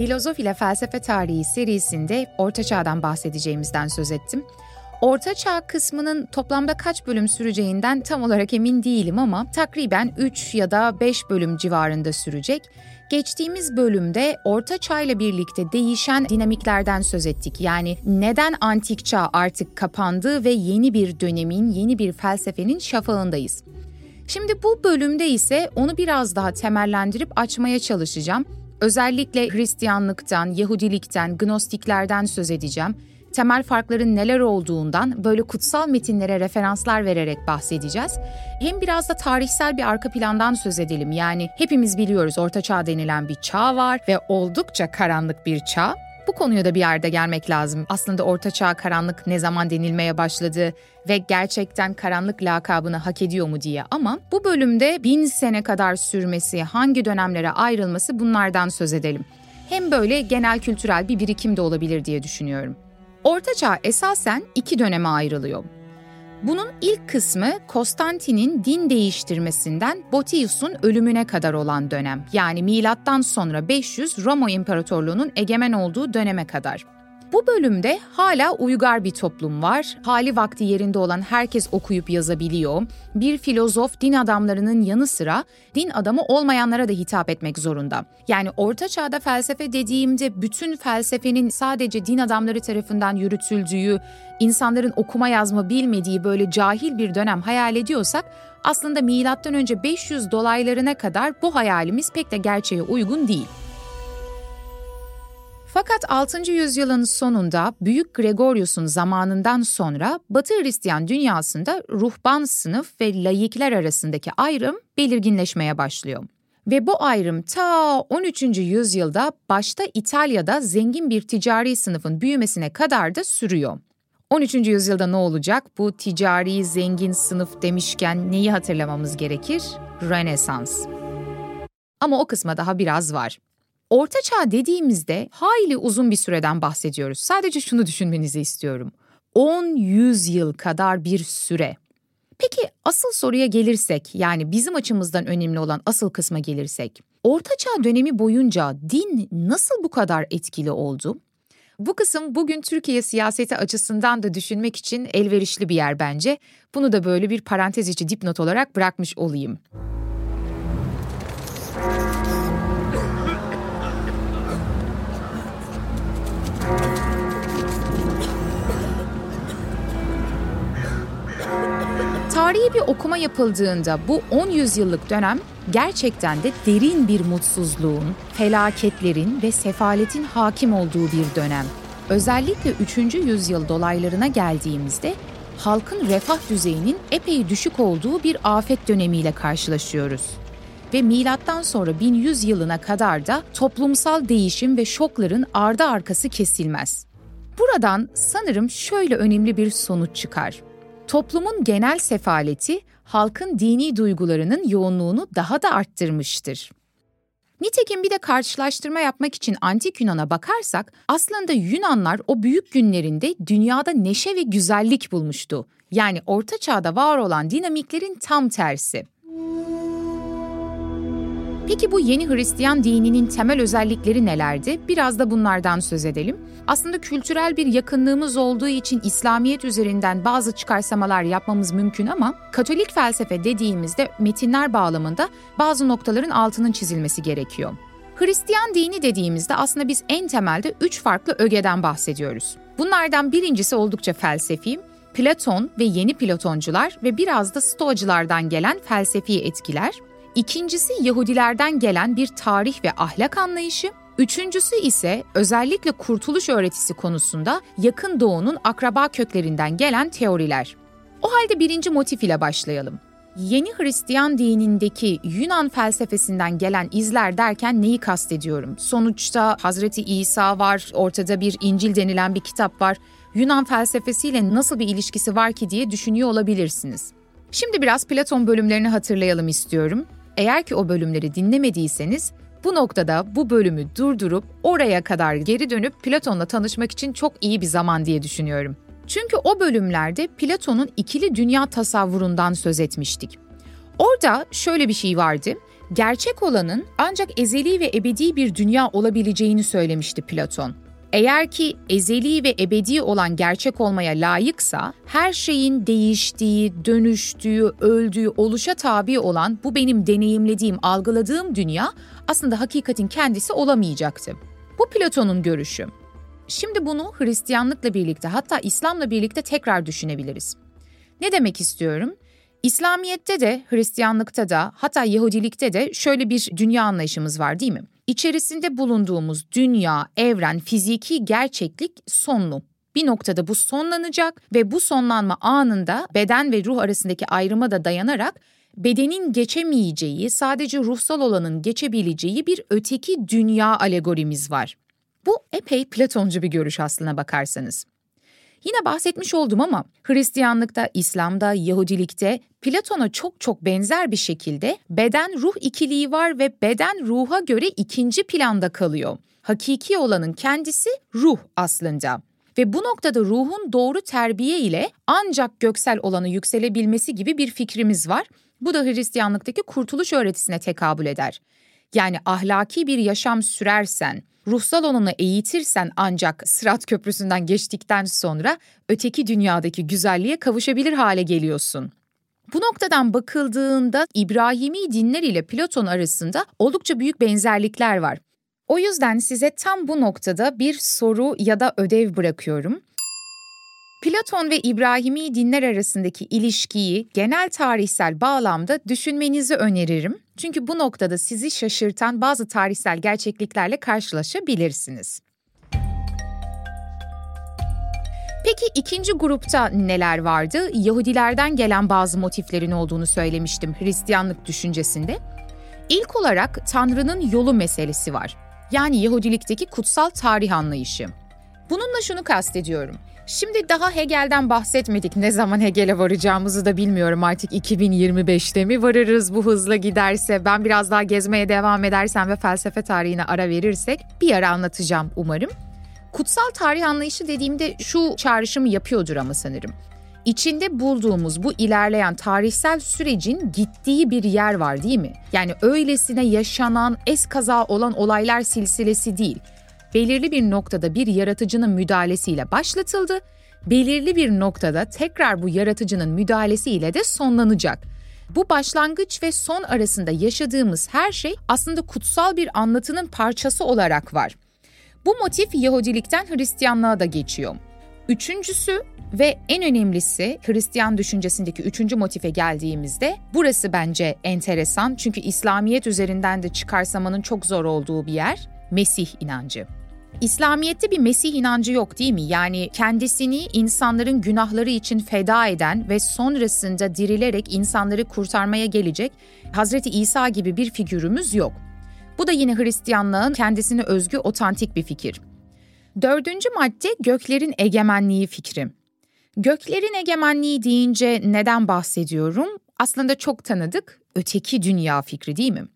Filozof ile Felsefe Tarihi serisinde Orta Çağ'dan bahsedeceğimizden söz ettim. Orta Çağ kısmının toplamda kaç bölüm süreceğinden tam olarak emin değilim ama takriben 3 ya da 5 bölüm civarında sürecek. Geçtiğimiz bölümde Orta Çağ ile birlikte değişen dinamiklerden söz ettik. Yani neden antik çağ artık kapandı ve yeni bir dönemin, yeni bir felsefenin şafağındayız. Şimdi bu bölümde ise onu biraz daha temellendirip açmaya çalışacağım. Özellikle Hristiyanlıktan, Yahudilikten, Gnostiklerden söz edeceğim. Temel farkların neler olduğundan böyle kutsal metinlere referanslar vererek bahsedeceğiz. Hem biraz da tarihsel bir arka plandan söz edelim. Yani hepimiz biliyoruz Orta Çağ denilen bir çağ var ve oldukça karanlık bir çağ. Bu konuya da bir yerde gelmek lazım. Aslında Orta Çağ karanlık ne zaman denilmeye başladı ve gerçekten karanlık lakabını hak ediyor mu diye. Ama bu bölümde bin sene kadar sürmesi, hangi dönemlere ayrılması bunlardan söz edelim. Hem böyle genel kültürel bir birikim de olabilir diye düşünüyorum. Orta Çağ esasen iki döneme ayrılıyor. Bunun ilk kısmı Konstantin'in din değiştirmesinden Botius'un ölümüne kadar olan dönem. Yani milattan sonra 500 Roma İmparatorluğu'nun egemen olduğu döneme kadar. Bu bölümde hala uygar bir toplum var. Hali vakti yerinde olan herkes okuyup yazabiliyor. Bir filozof din adamlarının yanı sıra din adamı olmayanlara da hitap etmek zorunda. Yani orta çağda felsefe dediğimde bütün felsefenin sadece din adamları tarafından yürütüldüğü, insanların okuma yazma bilmediği böyle cahil bir dönem hayal ediyorsak aslında milattan önce 500 dolaylarına kadar bu hayalimiz pek de gerçeğe uygun değil. Fakat 6. yüzyılın sonunda Büyük Gregorius'un zamanından sonra Batı Hristiyan dünyasında ruhban sınıf ve layıklar arasındaki ayrım belirginleşmeye başlıyor. Ve bu ayrım ta 13. yüzyılda başta İtalya'da zengin bir ticari sınıfın büyümesine kadar da sürüyor. 13. yüzyılda ne olacak? Bu ticari zengin sınıf demişken neyi hatırlamamız gerekir? Rönesans. Ama o kısma daha biraz var. Orta çağ dediğimizde hayli uzun bir süreden bahsediyoruz. Sadece şunu düşünmenizi istiyorum. 10-100 yıl kadar bir süre. Peki asıl soruya gelirsek yani bizim açımızdan önemli olan asıl kısma gelirsek. Orta çağ dönemi boyunca din nasıl bu kadar etkili oldu? Bu kısım bugün Türkiye siyaseti açısından da düşünmek için elverişli bir yer bence. Bunu da böyle bir parantez içi dipnot olarak bırakmış olayım. Tarihi bir okuma yapıldığında bu 10 yüzyıllık dönem gerçekten de derin bir mutsuzluğun, felaketlerin ve sefaletin hakim olduğu bir dönem. Özellikle 3. yüzyıl dolaylarına geldiğimizde halkın refah düzeyinin epey düşük olduğu bir afet dönemiyle karşılaşıyoruz. Ve milattan sonra 1100 yılına kadar da toplumsal değişim ve şokların ardı arkası kesilmez. Buradan sanırım şöyle önemli bir sonuç çıkar. Toplumun genel sefaleti halkın dini duygularının yoğunluğunu daha da arttırmıştır. Nitekim bir de karşılaştırma yapmak için antik Yunan'a bakarsak aslında Yunanlar o büyük günlerinde dünyada neşe ve güzellik bulmuştu. Yani orta çağda var olan dinamiklerin tam tersi. Peki bu yeni Hristiyan dininin temel özellikleri nelerdi? Biraz da bunlardan söz edelim. Aslında kültürel bir yakınlığımız olduğu için İslamiyet üzerinden bazı çıkarsamalar yapmamız mümkün ama Katolik felsefe dediğimizde metinler bağlamında bazı noktaların altının çizilmesi gerekiyor. Hristiyan dini dediğimizde aslında biz en temelde üç farklı ögeden bahsediyoruz. Bunlardan birincisi oldukça felsefi, Platon ve yeni Platoncular ve biraz da Stoacılardan gelen felsefi etkiler. İkincisi Yahudilerden gelen bir tarih ve ahlak anlayışı. Üçüncüsü ise özellikle kurtuluş öğretisi konusunda yakın doğunun akraba köklerinden gelen teoriler. O halde birinci motif ile başlayalım. Yeni Hristiyan dinindeki Yunan felsefesinden gelen izler derken neyi kastediyorum? Sonuçta Hazreti İsa var, ortada bir İncil denilen bir kitap var. Yunan felsefesiyle nasıl bir ilişkisi var ki diye düşünüyor olabilirsiniz. Şimdi biraz Platon bölümlerini hatırlayalım istiyorum. Eğer ki o bölümleri dinlemediyseniz bu noktada bu bölümü durdurup oraya kadar geri dönüp Platon'la tanışmak için çok iyi bir zaman diye düşünüyorum. Çünkü o bölümlerde Platon'un ikili dünya tasavvurundan söz etmiştik. Orada şöyle bir şey vardı. Gerçek olanın ancak ezeli ve ebedi bir dünya olabileceğini söylemişti Platon. Eğer ki ezeli ve ebedi olan gerçek olmaya layıksa, her şeyin değiştiği, dönüştüğü, öldüğü, oluşa tabi olan bu benim deneyimlediğim, algıladığım dünya aslında hakikatin kendisi olamayacaktı. Bu Platon'un görüşü. Şimdi bunu Hristiyanlıkla birlikte hatta İslam'la birlikte tekrar düşünebiliriz. Ne demek istiyorum? İslamiyet'te de, Hristiyanlıkta da, hatta Yahudilikte de şöyle bir dünya anlayışımız var değil mi? İçerisinde bulunduğumuz dünya, evren, fiziki gerçeklik sonlu. Bir noktada bu sonlanacak ve bu sonlanma anında beden ve ruh arasındaki ayrıma da dayanarak bedenin geçemeyeceği, sadece ruhsal olanın geçebileceği bir öteki dünya alegorimiz var. Bu epey Platoncu bir görüş aslına bakarsanız. Yine bahsetmiş oldum ama Hristiyanlıkta, İslam'da, Yahudilikte Platon'a çok çok benzer bir şekilde beden ruh ikiliği var ve beden ruha göre ikinci planda kalıyor. Hakiki olanın kendisi ruh aslında. Ve bu noktada ruhun doğru terbiye ile ancak göksel olanı yükselebilmesi gibi bir fikrimiz var. Bu da Hristiyanlıktaki kurtuluş öğretisine tekabül eder. Yani ahlaki bir yaşam sürersen, ruhsal olanı eğitirsen ancak Sırat Köprüsü'nden geçtikten sonra öteki dünyadaki güzelliğe kavuşabilir hale geliyorsun. Bu noktadan bakıldığında İbrahimi dinler ile Platon arasında oldukça büyük benzerlikler var. O yüzden size tam bu noktada bir soru ya da ödev bırakıyorum. Platon ve İbrahimi dinler arasındaki ilişkiyi genel tarihsel bağlamda düşünmenizi öneririm. Çünkü bu noktada sizi şaşırtan bazı tarihsel gerçekliklerle karşılaşabilirsiniz. Peki ikinci grupta neler vardı? Yahudilerden gelen bazı motiflerin olduğunu söylemiştim Hristiyanlık düşüncesinde. İlk olarak Tanrı'nın yolu meselesi var. Yani Yahudilikteki kutsal tarih anlayışı. Bununla şunu kastediyorum. Şimdi daha Hegel'den bahsetmedik. Ne zaman Hegel'e varacağımızı da bilmiyorum artık 2025'te mi varırız bu hızla giderse. Ben biraz daha gezmeye devam edersem ve felsefe tarihine ara verirsek bir ara anlatacağım umarım. Kutsal tarih anlayışı dediğimde şu çağrışımı yapıyordur ama sanırım. İçinde bulduğumuz bu ilerleyen tarihsel sürecin gittiği bir yer var değil mi? Yani öylesine yaşanan, eskaza olan olaylar silsilesi değil belirli bir noktada bir yaratıcının müdahalesiyle başlatıldı, belirli bir noktada tekrar bu yaratıcının müdahalesiyle de sonlanacak. Bu başlangıç ve son arasında yaşadığımız her şey aslında kutsal bir anlatının parçası olarak var. Bu motif Yahudilikten Hristiyanlığa da geçiyor. Üçüncüsü ve en önemlisi Hristiyan düşüncesindeki üçüncü motife geldiğimizde burası bence enteresan çünkü İslamiyet üzerinden de çıkarsamanın çok zor olduğu bir yer Mesih inancı. İslamiyet'te bir Mesih inancı yok değil mi? Yani kendisini insanların günahları için feda eden ve sonrasında dirilerek insanları kurtarmaya gelecek Hazreti İsa gibi bir figürümüz yok. Bu da yine Hristiyanlığın kendisine özgü otantik bir fikir. Dördüncü madde göklerin egemenliği fikri. Göklerin egemenliği deyince neden bahsediyorum? Aslında çok tanıdık öteki dünya fikri değil mi?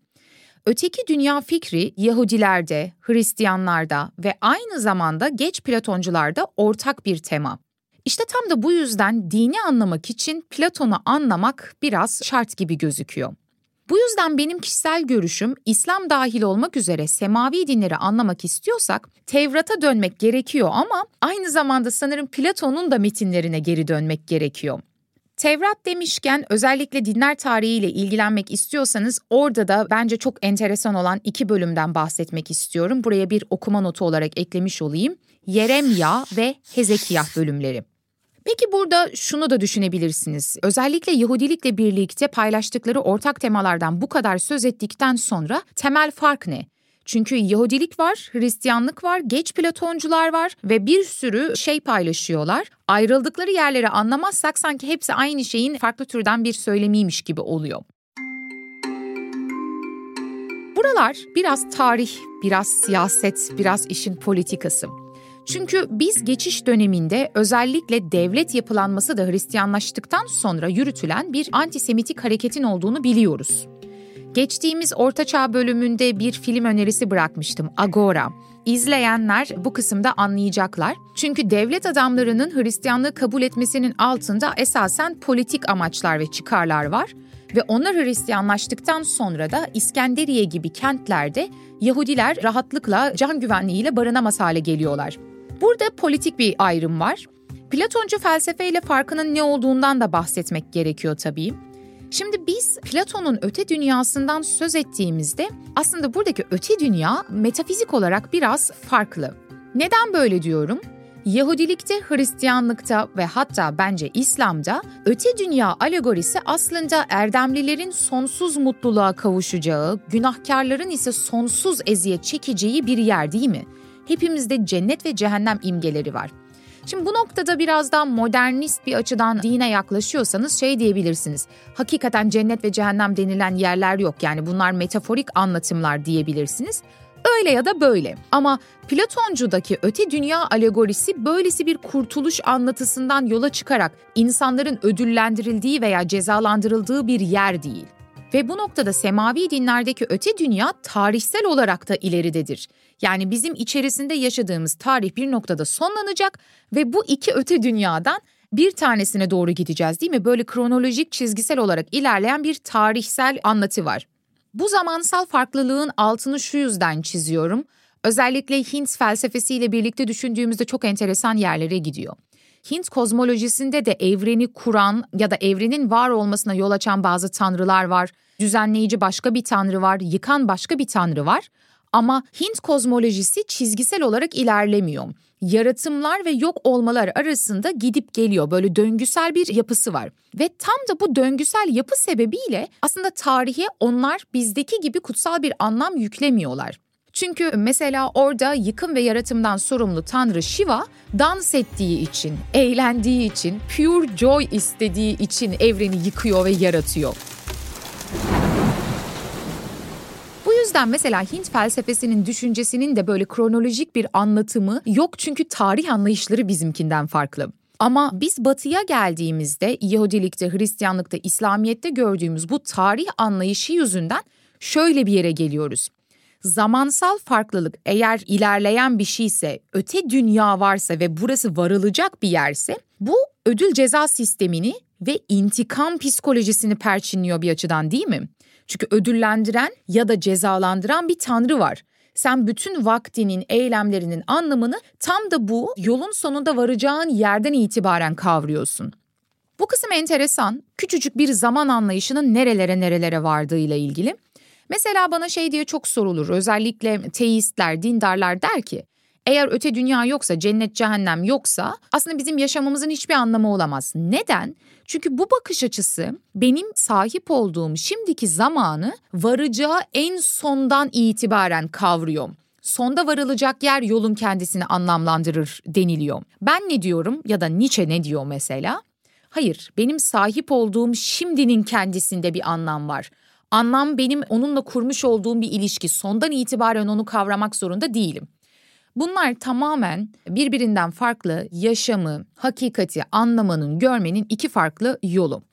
Öteki dünya fikri Yahudilerde, Hristiyanlarda ve aynı zamanda geç Platoncularda ortak bir tema. İşte tam da bu yüzden dini anlamak için Platon'u anlamak biraz şart gibi gözüküyor. Bu yüzden benim kişisel görüşüm İslam dahil olmak üzere semavi dinleri anlamak istiyorsak Tevrat'a dönmek gerekiyor ama aynı zamanda sanırım Platon'un da metinlerine geri dönmek gerekiyor. Tevrat demişken özellikle dinler tarihiyle ilgilenmek istiyorsanız orada da bence çok enteresan olan iki bölümden bahsetmek istiyorum. Buraya bir okuma notu olarak eklemiş olayım. Yeremya ve Hezekiyah bölümleri. Peki burada şunu da düşünebilirsiniz. Özellikle Yahudilikle birlikte paylaştıkları ortak temalardan bu kadar söz ettikten sonra temel fark ne? Çünkü Yahudilik var, Hristiyanlık var, geç Platoncular var ve bir sürü şey paylaşıyorlar. Ayrıldıkları yerleri anlamazsak sanki hepsi aynı şeyin farklı türden bir söylemiymiş gibi oluyor. Buralar biraz tarih, biraz siyaset, biraz işin politikası. Çünkü biz geçiş döneminde özellikle devlet yapılanması da Hristiyanlaştıktan sonra yürütülen bir antisemitik hareketin olduğunu biliyoruz. Geçtiğimiz Ortaçağ bölümünde bir film önerisi bırakmıştım, Agora. İzleyenler bu kısımda anlayacaklar. Çünkü devlet adamlarının Hristiyanlığı kabul etmesinin altında esasen politik amaçlar ve çıkarlar var ve onlar Hristiyanlaştıktan sonra da İskenderiye gibi kentlerde Yahudiler rahatlıkla can güvenliğiyle barınamaz hale geliyorlar. Burada politik bir ayrım var. Platoncu felsefeyle farkının ne olduğundan da bahsetmek gerekiyor tabii. Şimdi biz Platon'un öte dünyasından söz ettiğimizde aslında buradaki öte dünya metafizik olarak biraz farklı. Neden böyle diyorum? Yahudilikte, Hristiyanlıkta ve hatta bence İslam'da öte dünya alegorisi aslında erdemlilerin sonsuz mutluluğa kavuşacağı, günahkarların ise sonsuz eziyet çekeceği bir yer değil mi? Hepimizde cennet ve cehennem imgeleri var. Şimdi bu noktada biraz daha modernist bir açıdan dine yaklaşıyorsanız şey diyebilirsiniz. Hakikaten cennet ve cehennem denilen yerler yok. Yani bunlar metaforik anlatımlar diyebilirsiniz. Öyle ya da böyle. Ama Platoncudaki öte dünya alegorisi böylesi bir kurtuluş anlatısından yola çıkarak insanların ödüllendirildiği veya cezalandırıldığı bir yer değil. Ve bu noktada semavi dinlerdeki öte dünya tarihsel olarak da ileridedir. Yani bizim içerisinde yaşadığımız tarih bir noktada sonlanacak ve bu iki öte dünyadan bir tanesine doğru gideceğiz değil mi? Böyle kronolojik çizgisel olarak ilerleyen bir tarihsel anlatı var. Bu zamansal farklılığın altını şu yüzden çiziyorum. Özellikle Hint felsefesiyle birlikte düşündüğümüzde çok enteresan yerlere gidiyor. Hint kozmolojisinde de evreni kuran ya da evrenin var olmasına yol açan bazı tanrılar var. Düzenleyici başka bir tanrı var, yıkan başka bir tanrı var. Ama Hint kozmolojisi çizgisel olarak ilerlemiyor. Yaratımlar ve yok olmalar arasında gidip geliyor. Böyle döngüsel bir yapısı var. Ve tam da bu döngüsel yapı sebebiyle aslında tarihe onlar bizdeki gibi kutsal bir anlam yüklemiyorlar. Çünkü mesela orada yıkım ve yaratımdan sorumlu tanrı Shiva dans ettiği için, eğlendiği için, pure joy istediği için evreni yıkıyor ve yaratıyor. Bu yüzden mesela Hint felsefesinin düşüncesinin de böyle kronolojik bir anlatımı yok çünkü tarih anlayışları bizimkinden farklı. Ama biz batıya geldiğimizde Yahudilikte, Hristiyanlıkta, İslamiyet'te gördüğümüz bu tarih anlayışı yüzünden şöyle bir yere geliyoruz. Zamansal farklılık eğer ilerleyen bir şeyse, öte dünya varsa ve burası varılacak bir yerse bu ödül ceza sistemini ve intikam psikolojisini perçinliyor bir açıdan değil mi? Çünkü ödüllendiren ya da cezalandıran bir tanrı var. Sen bütün vaktinin, eylemlerinin anlamını tam da bu yolun sonunda varacağın yerden itibaren kavruyorsun. Bu kısım enteresan. Küçücük bir zaman anlayışının nerelere nerelere vardığıyla ilgili. Mesela bana şey diye çok sorulur. Özellikle teistler, dindarlar der ki eğer öte dünya yoksa, cennet cehennem yoksa aslında bizim yaşamımızın hiçbir anlamı olamaz. Neden? Çünkü bu bakış açısı benim sahip olduğum şimdiki zamanı varacağı en sondan itibaren kavruyor. Sonda varılacak yer yolun kendisini anlamlandırır deniliyor. Ben ne diyorum ya da Nietzsche ne diyor mesela? Hayır, benim sahip olduğum şimdinin kendisinde bir anlam var. Anlam benim onunla kurmuş olduğum bir ilişki. Sondan itibaren onu kavramak zorunda değilim. Bunlar tamamen birbirinden farklı yaşamı, hakikati anlamanın, görmenin iki farklı yolu.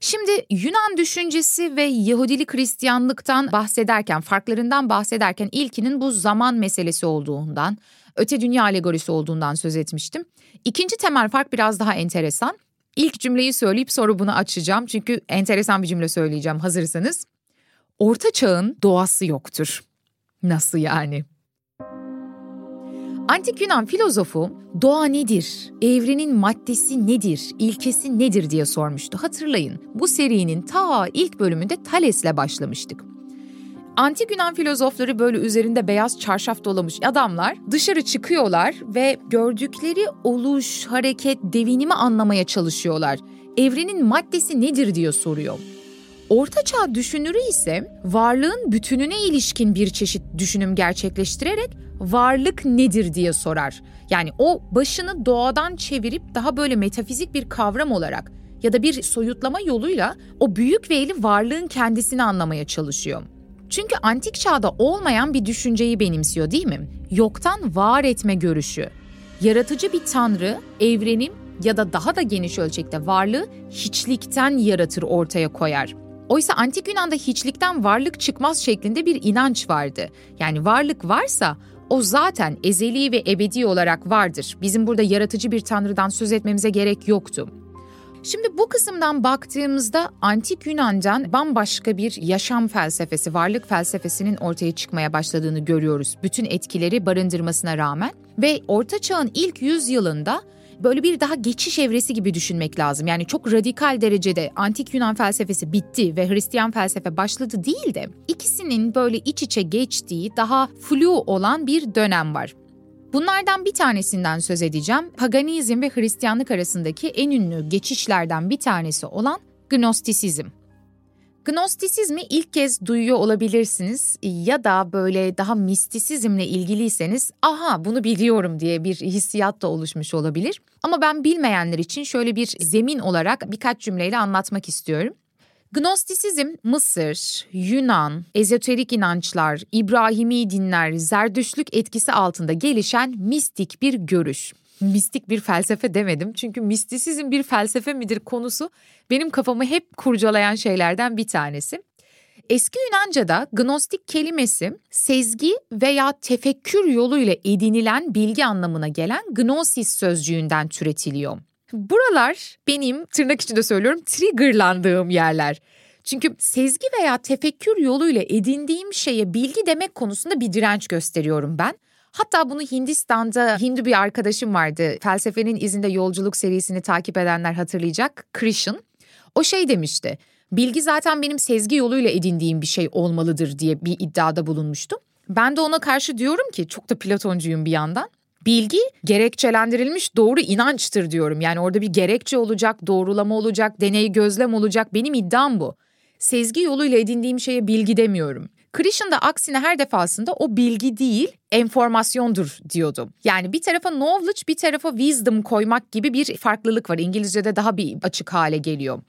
Şimdi Yunan düşüncesi ve Yahudilik Hristiyanlıktan bahsederken, farklarından bahsederken ilkinin bu zaman meselesi olduğundan, öte dünya alegorisi olduğundan söz etmiştim. İkinci temel fark biraz daha enteresan. İlk cümleyi söyleyip sonra bunu açacağım çünkü enteresan bir cümle söyleyeceğim hazırsanız. Orta çağın doğası yoktur. Nasıl yani? Antik Yunan filozofu doğa nedir, evrenin maddesi nedir, ilkesi nedir diye sormuştu. Hatırlayın bu serinin ta ilk bölümünde Thales'le başlamıştık. Antik Yunan filozofları böyle üzerinde beyaz çarşaf dolamış adamlar dışarı çıkıyorlar ve gördükleri oluş, hareket, devinimi anlamaya çalışıyorlar. Evrenin maddesi nedir diye soruyor. Ortaçağ düşünürü ise varlığın bütününe ilişkin bir çeşit düşünüm gerçekleştirerek varlık nedir diye sorar. Yani o başını doğadan çevirip daha böyle metafizik bir kavram olarak ya da bir soyutlama yoluyla o büyük veyli varlığın kendisini anlamaya çalışıyor. Çünkü antik çağda olmayan bir düşünceyi benimsiyor değil mi? Yoktan var etme görüşü. Yaratıcı bir tanrı evrenin ya da daha da geniş ölçekte varlığı hiçlikten yaratır ortaya koyar. Oysa antik Yunan'da hiçlikten varlık çıkmaz şeklinde bir inanç vardı. Yani varlık varsa o zaten ezeli ve ebedi olarak vardır. Bizim burada yaratıcı bir tanrıdan söz etmemize gerek yoktu. Şimdi bu kısımdan baktığımızda antik Yunan'dan bambaşka bir yaşam felsefesi, varlık felsefesinin ortaya çıkmaya başladığını görüyoruz. Bütün etkileri barındırmasına rağmen ve Orta Çağ'ın ilk yüzyılında böyle bir daha geçiş evresi gibi düşünmek lazım. Yani çok radikal derecede antik Yunan felsefesi bitti ve Hristiyan felsefe başladı değil de ikisinin böyle iç içe geçtiği daha flu olan bir dönem var. Bunlardan bir tanesinden söz edeceğim. Paganizm ve Hristiyanlık arasındaki en ünlü geçişlerden bir tanesi olan Gnostisizm. Gnostisizmi ilk kez duyuyor olabilirsiniz ya da böyle daha mistisizmle ilgiliyseniz aha bunu biliyorum diye bir hissiyat da oluşmuş olabilir. Ama ben bilmeyenler için şöyle bir zemin olarak birkaç cümleyle anlatmak istiyorum. Gnostisizm Mısır, Yunan, ezoterik inançlar, İbrahimi dinler, Zerdüşlük etkisi altında gelişen mistik bir görüş. Mistik bir felsefe demedim çünkü mistisizm bir felsefe midir konusu benim kafamı hep kurcalayan şeylerden bir tanesi. Eski Yunanca'da gnostik kelimesi sezgi veya tefekkür yoluyla edinilen bilgi anlamına gelen gnosis sözcüğünden türetiliyor. Buralar benim tırnak içinde söylüyorum triggerlandığım yerler. Çünkü sezgi veya tefekkür yoluyla edindiğim şeye bilgi demek konusunda bir direnç gösteriyorum ben. Hatta bunu Hindistan'da Hindu bir arkadaşım vardı. Felsefenin izinde yolculuk serisini takip edenler hatırlayacak. Krishan. O şey demişti. Bilgi zaten benim sezgi yoluyla edindiğim bir şey olmalıdır diye bir iddiada bulunmuştum. Ben de ona karşı diyorum ki çok da Platoncuyum bir yandan. Bilgi gerekçelendirilmiş doğru inançtır diyorum. Yani orada bir gerekçe olacak, doğrulama olacak, deney gözlem olacak. Benim iddiam bu. Sezgi yoluyla edindiğim şeye bilgi demiyorum. Krishan da aksine her defasında o bilgi değil, enformasyondur diyordu. Yani bir tarafa knowledge, bir tarafa wisdom koymak gibi bir farklılık var. İngilizce'de daha bir açık hale geliyor.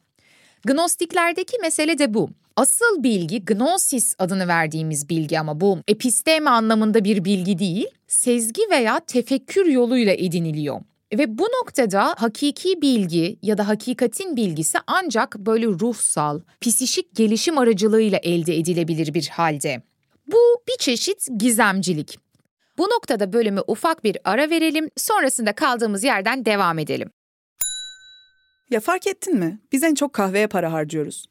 Gnostiklerdeki mesele de bu. Asıl bilgi gnosis adını verdiğimiz bilgi ama bu episteme anlamında bir bilgi değil, sezgi veya tefekkür yoluyla ediniliyor. Ve bu noktada hakiki bilgi ya da hakikatin bilgisi ancak böyle ruhsal, psişik gelişim aracılığıyla elde edilebilir bir halde. Bu bir çeşit gizemcilik. Bu noktada bölümü ufak bir ara verelim, sonrasında kaldığımız yerden devam edelim. Ya fark ettin mi? Biz en çok kahveye para harcıyoruz.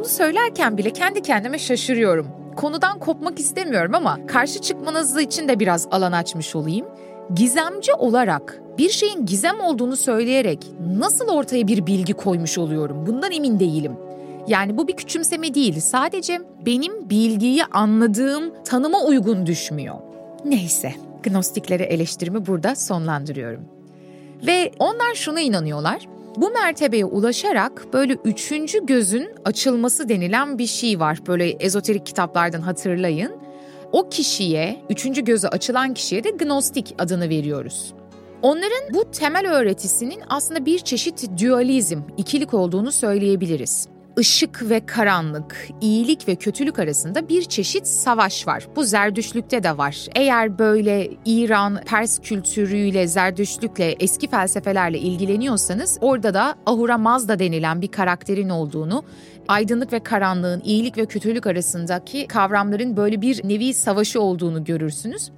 Bunu söylerken bile kendi kendime şaşırıyorum. Konudan kopmak istemiyorum ama karşı çıkmanız için de biraz alan açmış olayım. Gizemci olarak bir şeyin gizem olduğunu söyleyerek nasıl ortaya bir bilgi koymuş oluyorum? Bundan emin değilim. Yani bu bir küçümseme değil. Sadece benim bilgiyi anladığım tanıma uygun düşmüyor. Neyse, gnostikleri eleştirimi burada sonlandırıyorum. Ve onlar şuna inanıyorlar. Bu mertebeye ulaşarak böyle üçüncü gözün açılması denilen bir şey var. Böyle ezoterik kitaplardan hatırlayın. O kişiye, üçüncü gözü açılan kişiye de gnostik adını veriyoruz. Onların bu temel öğretisinin aslında bir çeşit dualizm, ikilik olduğunu söyleyebiliriz ışık ve karanlık, iyilik ve kötülük arasında bir çeşit savaş var. Bu Zerdüşlük'te de var. Eğer böyle İran, Pers kültürüyle, Zerdüşlükle, eski felsefelerle ilgileniyorsanız orada da Ahura Mazda denilen bir karakterin olduğunu, aydınlık ve karanlığın, iyilik ve kötülük arasındaki kavramların böyle bir nevi savaşı olduğunu görürsünüz.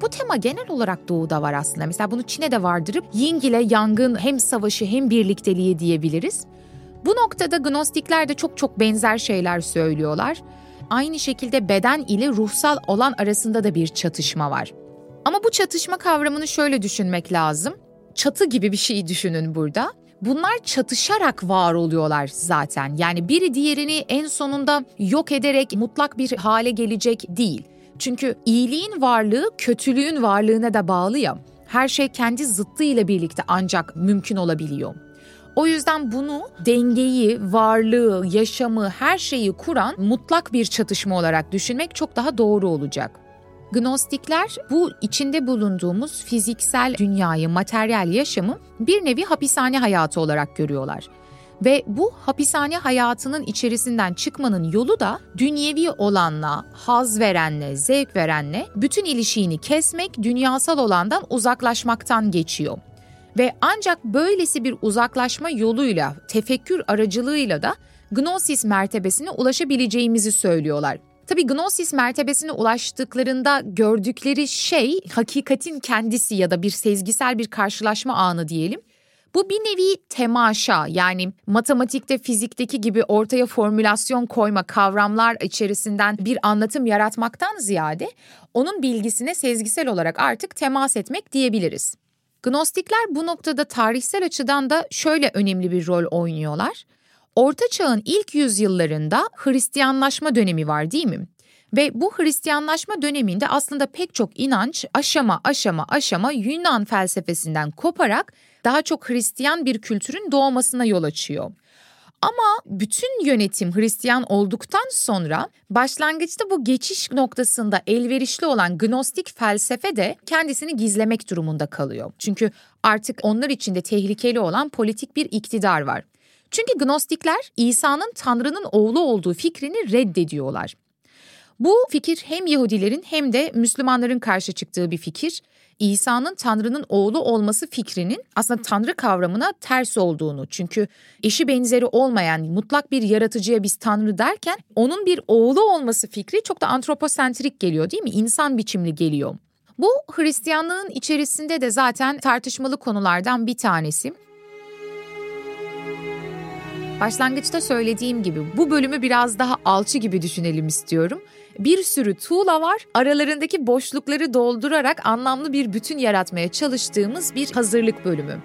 Bu tema genel olarak doğuda var aslında. Mesela bunu Çin'e de vardırıp Ying ile Yang'ın hem savaşı hem birlikteliği diyebiliriz. Bu noktada Gnostikler de çok çok benzer şeyler söylüyorlar. Aynı şekilde beden ile ruhsal olan arasında da bir çatışma var. Ama bu çatışma kavramını şöyle düşünmek lazım. Çatı gibi bir şey düşünün burada. Bunlar çatışarak var oluyorlar zaten. Yani biri diğerini en sonunda yok ederek mutlak bir hale gelecek değil. Çünkü iyiliğin varlığı kötülüğün varlığına da bağlı ya. Her şey kendi zıttıyla birlikte ancak mümkün olabiliyor. O yüzden bunu dengeyi, varlığı, yaşamı, her şeyi kuran mutlak bir çatışma olarak düşünmek çok daha doğru olacak. Gnostikler bu içinde bulunduğumuz fiziksel dünyayı, materyal yaşamı bir nevi hapishane hayatı olarak görüyorlar. Ve bu hapishane hayatının içerisinden çıkmanın yolu da dünyevi olanla, haz verenle, zevk verenle bütün ilişiğini kesmek, dünyasal olandan uzaklaşmaktan geçiyor. Ve ancak böylesi bir uzaklaşma yoluyla, tefekkür aracılığıyla da gnosis mertebesine ulaşabileceğimizi söylüyorlar. Tabii gnosis mertebesine ulaştıklarında gördükleri şey hakikatin kendisi ya da bir sezgisel bir karşılaşma anı diyelim. Bu bir nevi temaşa yani matematikte fizikteki gibi ortaya formülasyon koyma kavramlar içerisinden bir anlatım yaratmaktan ziyade onun bilgisine sezgisel olarak artık temas etmek diyebiliriz. Gnostikler bu noktada tarihsel açıdan da şöyle önemli bir rol oynuyorlar. Orta Çağ'ın ilk yüzyıllarında Hristiyanlaşma dönemi var değil mi? Ve bu Hristiyanlaşma döneminde aslında pek çok inanç aşama aşama aşama Yunan felsefesinden koparak daha çok Hristiyan bir kültürün doğmasına yol açıyor. Ama bütün yönetim Hristiyan olduktan sonra başlangıçta bu geçiş noktasında elverişli olan gnostik felsefe de kendisini gizlemek durumunda kalıyor. Çünkü artık onlar için de tehlikeli olan politik bir iktidar var. Çünkü gnostikler İsa'nın Tanrı'nın oğlu olduğu fikrini reddediyorlar. Bu fikir hem Yahudilerin hem de Müslümanların karşı çıktığı bir fikir. İsa'nın Tanrı'nın oğlu olması fikrinin aslında Tanrı kavramına ters olduğunu. Çünkü eşi benzeri olmayan mutlak bir yaratıcıya biz Tanrı derken onun bir oğlu olması fikri çok da antroposentrik geliyor değil mi? İnsan biçimli geliyor. Bu Hristiyanlığın içerisinde de zaten tartışmalı konulardan bir tanesi. Başlangıçta söylediğim gibi bu bölümü biraz daha alçı gibi düşünelim istiyorum. Bir sürü tuğla var. Aralarındaki boşlukları doldurarak anlamlı bir bütün yaratmaya çalıştığımız bir hazırlık bölümü.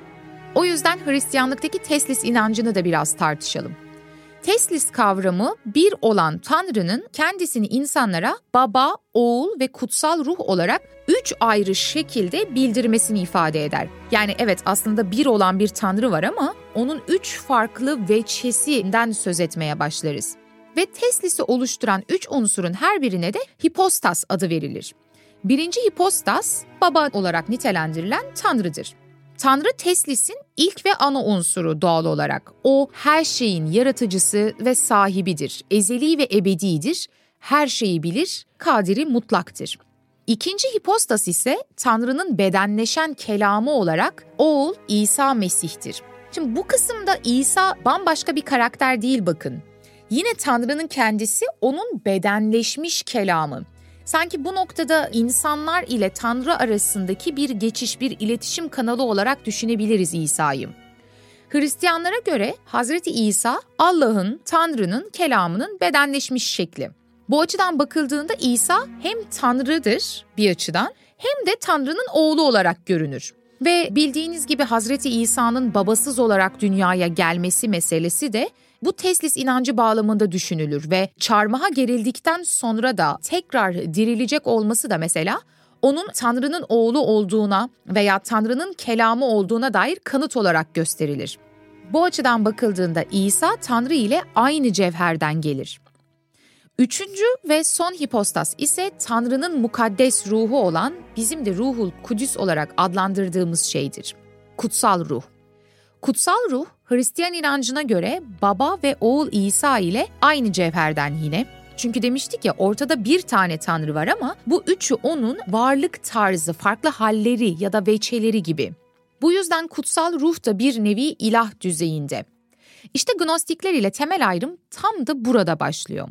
O yüzden Hristiyanlıktaki Teslis inancını da biraz tartışalım. Teslis kavramı bir olan Tanrı'nın kendisini insanlara baba, oğul ve kutsal ruh olarak üç ayrı şekilde bildirmesini ifade eder. Yani evet aslında bir olan bir Tanrı var ama onun üç farklı veçhesinden söz etmeye başlarız. Ve Teslis'i oluşturan üç unsurun her birine de hipostas adı verilir. Birinci hipostas baba olarak nitelendirilen Tanrı'dır. Tanrı Teslis'in ilk ve ana unsuru doğal olarak. O her şeyin yaratıcısı ve sahibidir. Ezeli ve ebedidir. Her şeyi bilir, kadiri mutlaktır. İkinci hipostas ise Tanrı'nın bedenleşen kelamı olarak oğul İsa Mesih'tir. Şimdi bu kısımda İsa bambaşka bir karakter değil bakın. Yine Tanrı'nın kendisi onun bedenleşmiş kelamı. Sanki bu noktada insanlar ile Tanrı arasındaki bir geçiş, bir iletişim kanalı olarak düşünebiliriz İsa'yı. Hristiyanlara göre Hazreti İsa Allah'ın, Tanrı'nın kelamının bedenleşmiş şekli. Bu açıdan bakıldığında İsa hem Tanrı'dır bir açıdan hem de Tanrı'nın oğlu olarak görünür. Ve bildiğiniz gibi Hazreti İsa'nın babasız olarak dünyaya gelmesi meselesi de bu teslis inancı bağlamında düşünülür ve çarmıha gerildikten sonra da tekrar dirilecek olması da mesela onun Tanrı'nın oğlu olduğuna veya Tanrı'nın kelamı olduğuna dair kanıt olarak gösterilir. Bu açıdan bakıldığında İsa Tanrı ile aynı cevherden gelir. Üçüncü ve son hipostas ise Tanrı'nın mukaddes ruhu olan bizim de ruhul kudüs olarak adlandırdığımız şeydir. Kutsal ruh. Kutsal ruh Hristiyan inancına göre baba ve oğul İsa ile aynı cevherden yine. Çünkü demiştik ya ortada bir tane tanrı var ama bu üçü onun varlık tarzı, farklı halleri ya da veçeleri gibi. Bu yüzden kutsal ruh da bir nevi ilah düzeyinde. İşte gnostikler ile temel ayrım tam da burada başlıyor.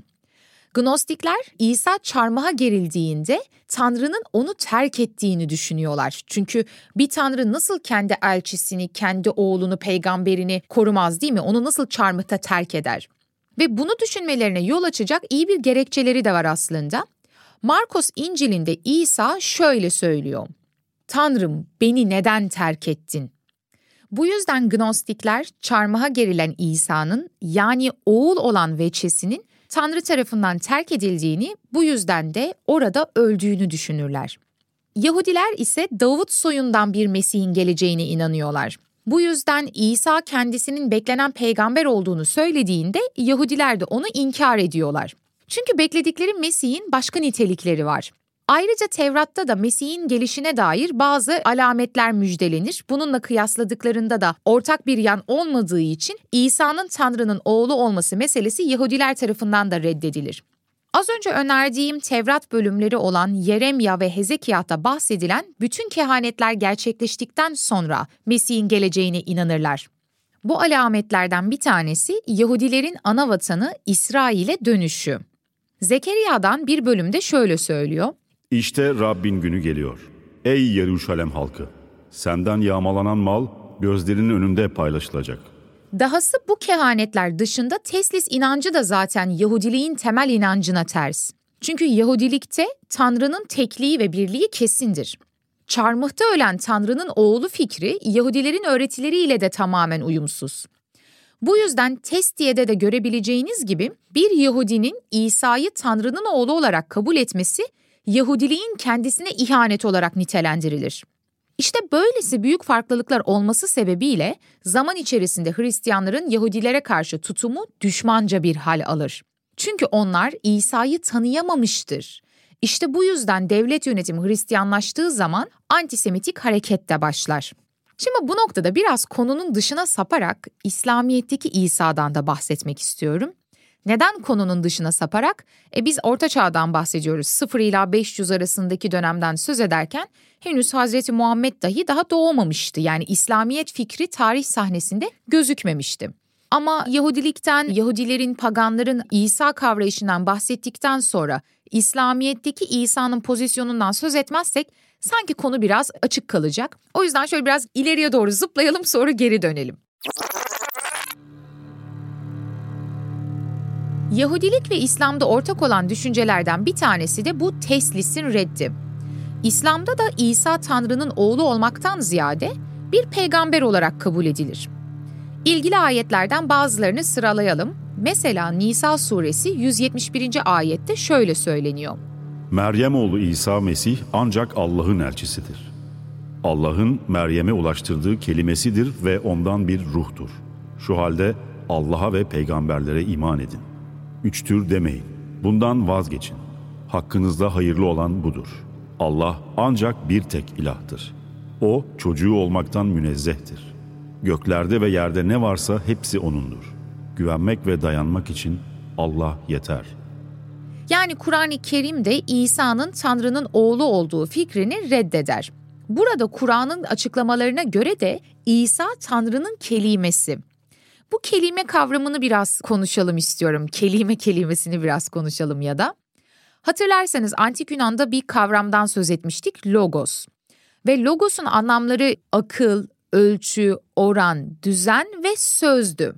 Gnostikler İsa çarmıha gerildiğinde Tanrı'nın onu terk ettiğini düşünüyorlar. Çünkü bir Tanrı nasıl kendi elçisini, kendi oğlunu, peygamberini korumaz değil mi? Onu nasıl çarmıhta terk eder? Ve bunu düşünmelerine yol açacak iyi bir gerekçeleri de var aslında. Markos İncil'inde İsa şöyle söylüyor. Tanrım beni neden terk ettin? Bu yüzden Gnostikler çarmıha gerilen İsa'nın yani oğul olan veçesinin Tanrı tarafından terk edildiğini, bu yüzden de orada öldüğünü düşünürler. Yahudiler ise Davut soyundan bir Mesih'in geleceğine inanıyorlar. Bu yüzden İsa kendisinin beklenen peygamber olduğunu söylediğinde Yahudiler de onu inkar ediyorlar. Çünkü bekledikleri Mesih'in başka nitelikleri var. Ayrıca Tevrat'ta da Mesih'in gelişine dair bazı alametler müjdelenir. Bununla kıyasladıklarında da ortak bir yan olmadığı için İsa'nın Tanrı'nın oğlu olması meselesi Yahudiler tarafından da reddedilir. Az önce önerdiğim Tevrat bölümleri olan Yeremya ve Hezekiah'ta bahsedilen bütün kehanetler gerçekleştikten sonra Mesih'in geleceğine inanırlar. Bu alametlerden bir tanesi Yahudilerin ana vatanı İsrail'e dönüşü. Zekeriya'dan bir bölümde şöyle söylüyor. İşte Rabbin günü geliyor. Ey Yeruşalem halkı! Senden yağmalanan mal gözlerinin önünde paylaşılacak. Dahası bu kehanetler dışında teslis inancı da zaten Yahudiliğin temel inancına ters. Çünkü Yahudilikte Tanrı'nın tekliği ve birliği kesindir. Çarmıhta ölen Tanrı'nın oğlu fikri Yahudilerin öğretileriyle de tamamen uyumsuz. Bu yüzden Testiye'de de görebileceğiniz gibi bir Yahudinin İsa'yı Tanrı'nın oğlu olarak kabul etmesi Yahudiliğin kendisine ihanet olarak nitelendirilir. İşte böylesi büyük farklılıklar olması sebebiyle zaman içerisinde Hristiyanların Yahudilere karşı tutumu düşmanca bir hal alır. Çünkü onlar İsa'yı tanıyamamıştır. İşte bu yüzden devlet yönetimi Hristiyanlaştığı zaman antisemitik hareket de başlar. Şimdi bu noktada biraz konunun dışına saparak İslamiyet'teki İsa'dan da bahsetmek istiyorum. Neden konunun dışına saparak? E biz Orta Çağ'dan bahsediyoruz. 0 ila 500 arasındaki dönemden söz ederken henüz Hazreti Muhammed dahi daha doğmamıştı. Yani İslamiyet fikri tarih sahnesinde gözükmemişti. Ama Yahudilikten, Yahudilerin, paganların İsa kavrayışından bahsettikten sonra İslamiyet'teki İsa'nın pozisyonundan söz etmezsek sanki konu biraz açık kalacak. O yüzden şöyle biraz ileriye doğru zıplayalım sonra geri dönelim. Yahudilik ve İslam'da ortak olan düşüncelerden bir tanesi de bu teslisin reddi. İslam'da da İsa Tanrı'nın oğlu olmaktan ziyade bir peygamber olarak kabul edilir. İlgili ayetlerden bazılarını sıralayalım. Mesela Nisa suresi 171. ayette şöyle söyleniyor. Meryem oğlu İsa Mesih ancak Allah'ın elçisidir. Allah'ın Meryem'e ulaştırdığı kelimesidir ve ondan bir ruhtur. Şu halde Allah'a ve peygamberlere iman edin. Üçtür demeyin. Bundan vazgeçin. Hakkınızda hayırlı olan budur. Allah ancak bir tek ilahtır. O çocuğu olmaktan münezzehtir. Göklerde ve yerde ne varsa hepsi O'nundur. Güvenmek ve dayanmak için Allah yeter. Yani Kur'an-ı Kerim de İsa'nın Tanrı'nın oğlu olduğu fikrini reddeder. Burada Kur'an'ın açıklamalarına göre de İsa Tanrı'nın kelimesi. Bu kelime kavramını biraz konuşalım istiyorum. Kelime kelimesini biraz konuşalım ya da. Hatırlarsanız antik Yunan'da bir kavramdan söz etmiştik, logos. Ve logos'un anlamları akıl, ölçü, oran, düzen ve sözdü.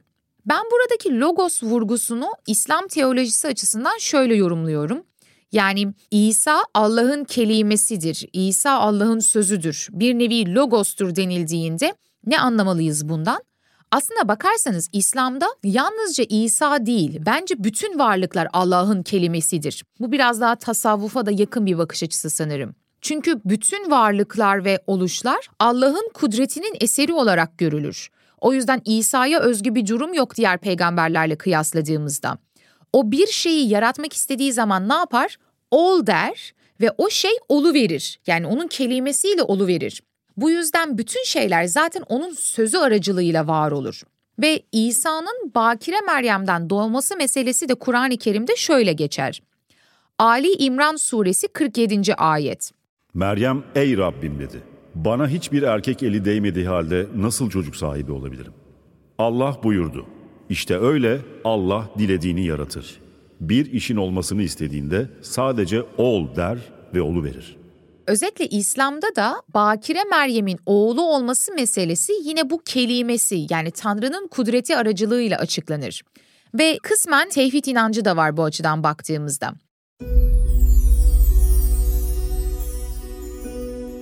Ben buradaki logos vurgusunu İslam teolojisi açısından şöyle yorumluyorum. Yani İsa Allah'ın kelimesidir, İsa Allah'ın sözüdür, bir nevi logostur denildiğinde ne anlamalıyız bundan? Aslında bakarsanız İslam'da yalnızca İsa değil, bence bütün varlıklar Allah'ın kelimesidir. Bu biraz daha tasavvufa da yakın bir bakış açısı sanırım. Çünkü bütün varlıklar ve oluşlar Allah'ın kudretinin eseri olarak görülür. O yüzden İsa'ya özgü bir durum yok diğer peygamberlerle kıyasladığımızda. O bir şeyi yaratmak istediği zaman ne yapar? Ol der ve o şey olu verir. Yani onun kelimesiyle olu verir. Bu yüzden bütün şeyler zaten onun sözü aracılığıyla var olur. Ve İsa'nın Bakire Meryem'den doğması meselesi de Kur'an-ı Kerim'de şöyle geçer. Ali İmran suresi 47. ayet. Meryem ey Rabbim dedi. Bana hiçbir erkek eli değmediği halde nasıl çocuk sahibi olabilirim? Allah buyurdu. İşte öyle Allah dilediğini yaratır. Bir işin olmasını istediğinde sadece ol der ve olu verir. Özetle İslam'da da Bakire Meryem'in oğlu olması meselesi yine bu kelimesi yani Tanrı'nın kudreti aracılığıyla açıklanır. Ve kısmen tevhid inancı da var bu açıdan baktığımızda.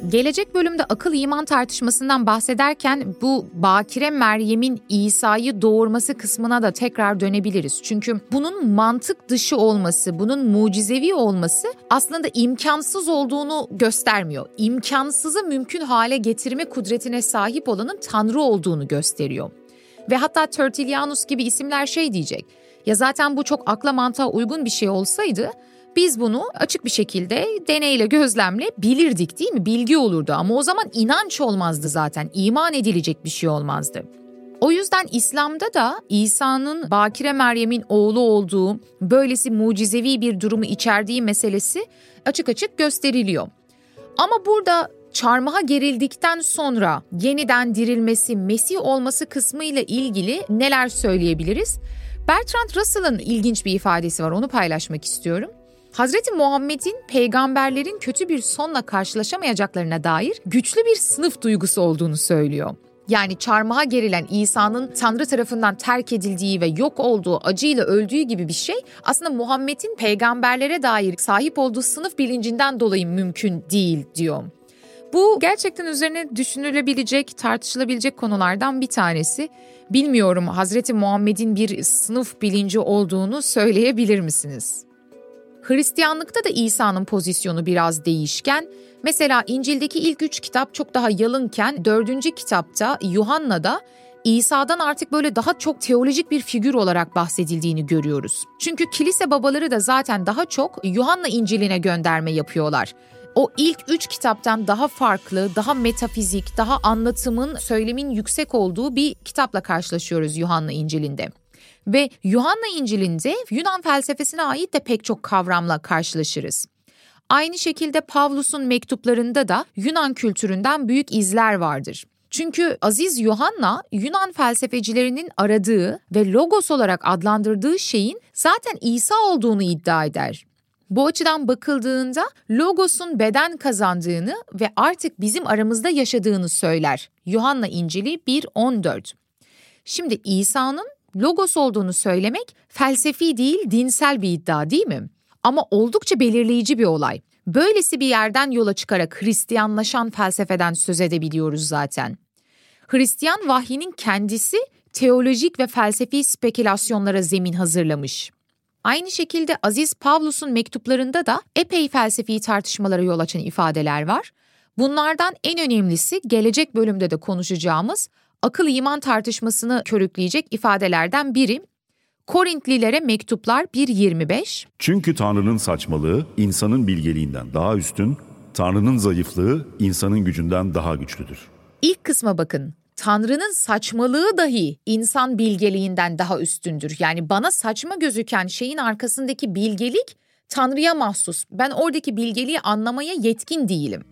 Gelecek bölümde akıl iman tartışmasından bahsederken bu Bakire Meryem'in İsa'yı doğurması kısmına da tekrar dönebiliriz. Çünkü bunun mantık dışı olması, bunun mucizevi olması aslında imkansız olduğunu göstermiyor. İmkansızı mümkün hale getirme kudretine sahip olanın Tanrı olduğunu gösteriyor. Ve hatta Tertullianus gibi isimler şey diyecek. Ya zaten bu çok akla mantığa uygun bir şey olsaydı biz bunu açık bir şekilde deneyle gözlemle bilirdik değil mi? Bilgi olurdu ama o zaman inanç olmazdı zaten. iman edilecek bir şey olmazdı. O yüzden İslam'da da İsa'nın Bakire Meryem'in oğlu olduğu, böylesi mucizevi bir durumu içerdiği meselesi açık açık gösteriliyor. Ama burada çarmıha gerildikten sonra yeniden dirilmesi, Mesih olması kısmı ile ilgili neler söyleyebiliriz? Bertrand Russell'ın ilginç bir ifadesi var, onu paylaşmak istiyorum. Hazreti Muhammed'in peygamberlerin kötü bir sonla karşılaşamayacaklarına dair güçlü bir sınıf duygusu olduğunu söylüyor. Yani çarmıha gerilen İsa'nın Tanrı tarafından terk edildiği ve yok olduğu, acıyla öldüğü gibi bir şey aslında Muhammed'in peygamberlere dair sahip olduğu sınıf bilincinden dolayı mümkün değil diyor. Bu gerçekten üzerine düşünülebilecek, tartışılabilecek konulardan bir tanesi. Bilmiyorum Hazreti Muhammed'in bir sınıf bilinci olduğunu söyleyebilir misiniz? Hristiyanlıkta da İsa'nın pozisyonu biraz değişken. Mesela İncil'deki ilk üç kitap çok daha yalınken dördüncü kitapta Yuhanna'da İsa'dan artık böyle daha çok teolojik bir figür olarak bahsedildiğini görüyoruz. Çünkü kilise babaları da zaten daha çok Yuhanna İncil'ine gönderme yapıyorlar. O ilk üç kitaptan daha farklı, daha metafizik, daha anlatımın, söylemin yüksek olduğu bir kitapla karşılaşıyoruz Yuhanna İncil'inde. Ve Yuhanna İncil'inde Yunan felsefesine ait de pek çok kavramla karşılaşırız. Aynı şekilde Pavlus'un mektuplarında da Yunan kültüründen büyük izler vardır. Çünkü Aziz Yuhanna Yunan felsefecilerinin aradığı ve logos olarak adlandırdığı şeyin zaten İsa olduğunu iddia eder. Bu açıdan bakıldığında Logos'un beden kazandığını ve artık bizim aramızda yaşadığını söyler. Yuhanna İncil'i 1.14. Şimdi İsa'nın logos olduğunu söylemek felsefi değil dinsel bir iddia değil mi? Ama oldukça belirleyici bir olay. Böylesi bir yerden yola çıkarak Hristiyanlaşan felsefeden söz edebiliyoruz zaten. Hristiyan vahyinin kendisi teolojik ve felsefi spekülasyonlara zemin hazırlamış. Aynı şekilde Aziz Pavlus'un mektuplarında da epey felsefi tartışmalara yol açan ifadeler var. Bunlardan en önemlisi gelecek bölümde de konuşacağımız akıl iman tartışmasını körükleyecek ifadelerden biri Korintlilere mektuplar 1.25 Çünkü Tanrı'nın saçmalığı insanın bilgeliğinden daha üstün, Tanrı'nın zayıflığı insanın gücünden daha güçlüdür. İlk kısma bakın. Tanrı'nın saçmalığı dahi insan bilgeliğinden daha üstündür. Yani bana saçma gözüken şeyin arkasındaki bilgelik Tanrı'ya mahsus. Ben oradaki bilgeliği anlamaya yetkin değilim.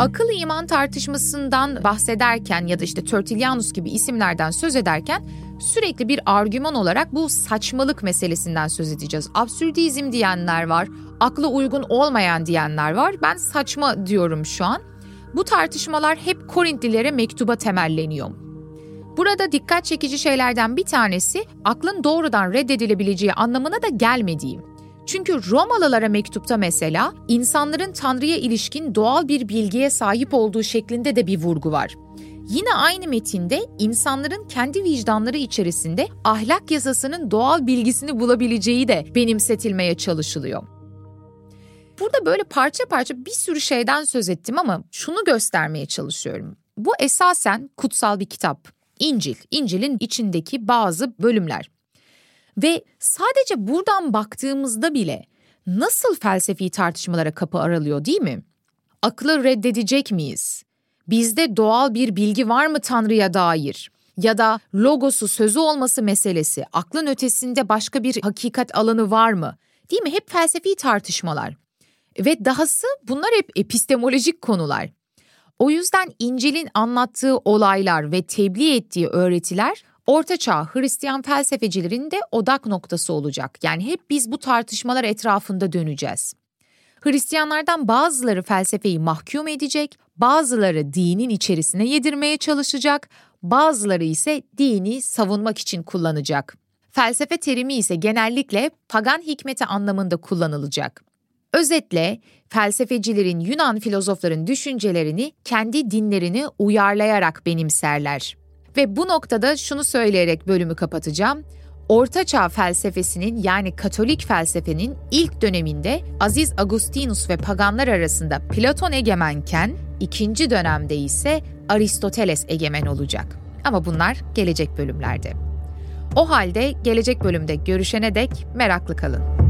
Akıl iman tartışmasından bahsederken ya da işte Tertullianus gibi isimlerden söz ederken sürekli bir argüman olarak bu saçmalık meselesinden söz edeceğiz. Absürdizm diyenler var, akla uygun olmayan diyenler var. Ben saçma diyorum şu an. Bu tartışmalar hep Korintlilere mektuba temelleniyor. Burada dikkat çekici şeylerden bir tanesi aklın doğrudan reddedilebileceği anlamına da gelmediği. Çünkü Romalılara mektupta mesela insanların Tanrı'ya ilişkin doğal bir bilgiye sahip olduğu şeklinde de bir vurgu var. Yine aynı metinde insanların kendi vicdanları içerisinde ahlak yasasının doğal bilgisini bulabileceği de benimsetilmeye çalışılıyor. Burada böyle parça parça bir sürü şeyden söz ettim ama şunu göstermeye çalışıyorum. Bu esasen kutsal bir kitap. İncil, İncil'in içindeki bazı bölümler. Ve sadece buradan baktığımızda bile nasıl felsefi tartışmalara kapı aralıyor değil mi? Aklı reddedecek miyiz? Bizde doğal bir bilgi var mı Tanrı'ya dair? Ya da logosu sözü olması meselesi, aklın ötesinde başka bir hakikat alanı var mı? Değil mi? Hep felsefi tartışmalar. Ve dahası bunlar hep epistemolojik konular. O yüzden İncil'in anlattığı olaylar ve tebliğ ettiği öğretiler Ortaçağ Hristiyan felsefecilerin de odak noktası olacak. Yani hep biz bu tartışmalar etrafında döneceğiz. Hristiyanlardan bazıları felsefeyi mahkum edecek, bazıları dinin içerisine yedirmeye çalışacak, bazıları ise dini savunmak için kullanacak. Felsefe terimi ise genellikle pagan hikmeti anlamında kullanılacak. Özetle felsefecilerin Yunan filozofların düşüncelerini kendi dinlerini uyarlayarak benimserler. Ve bu noktada şunu söyleyerek bölümü kapatacağım. Ortaçağ felsefesinin yani Katolik felsefenin ilk döneminde Aziz Agustinus ve paganlar arasında Platon egemenken ikinci dönemde ise Aristoteles egemen olacak. Ama bunlar gelecek bölümlerde. O halde gelecek bölümde görüşene dek meraklı kalın.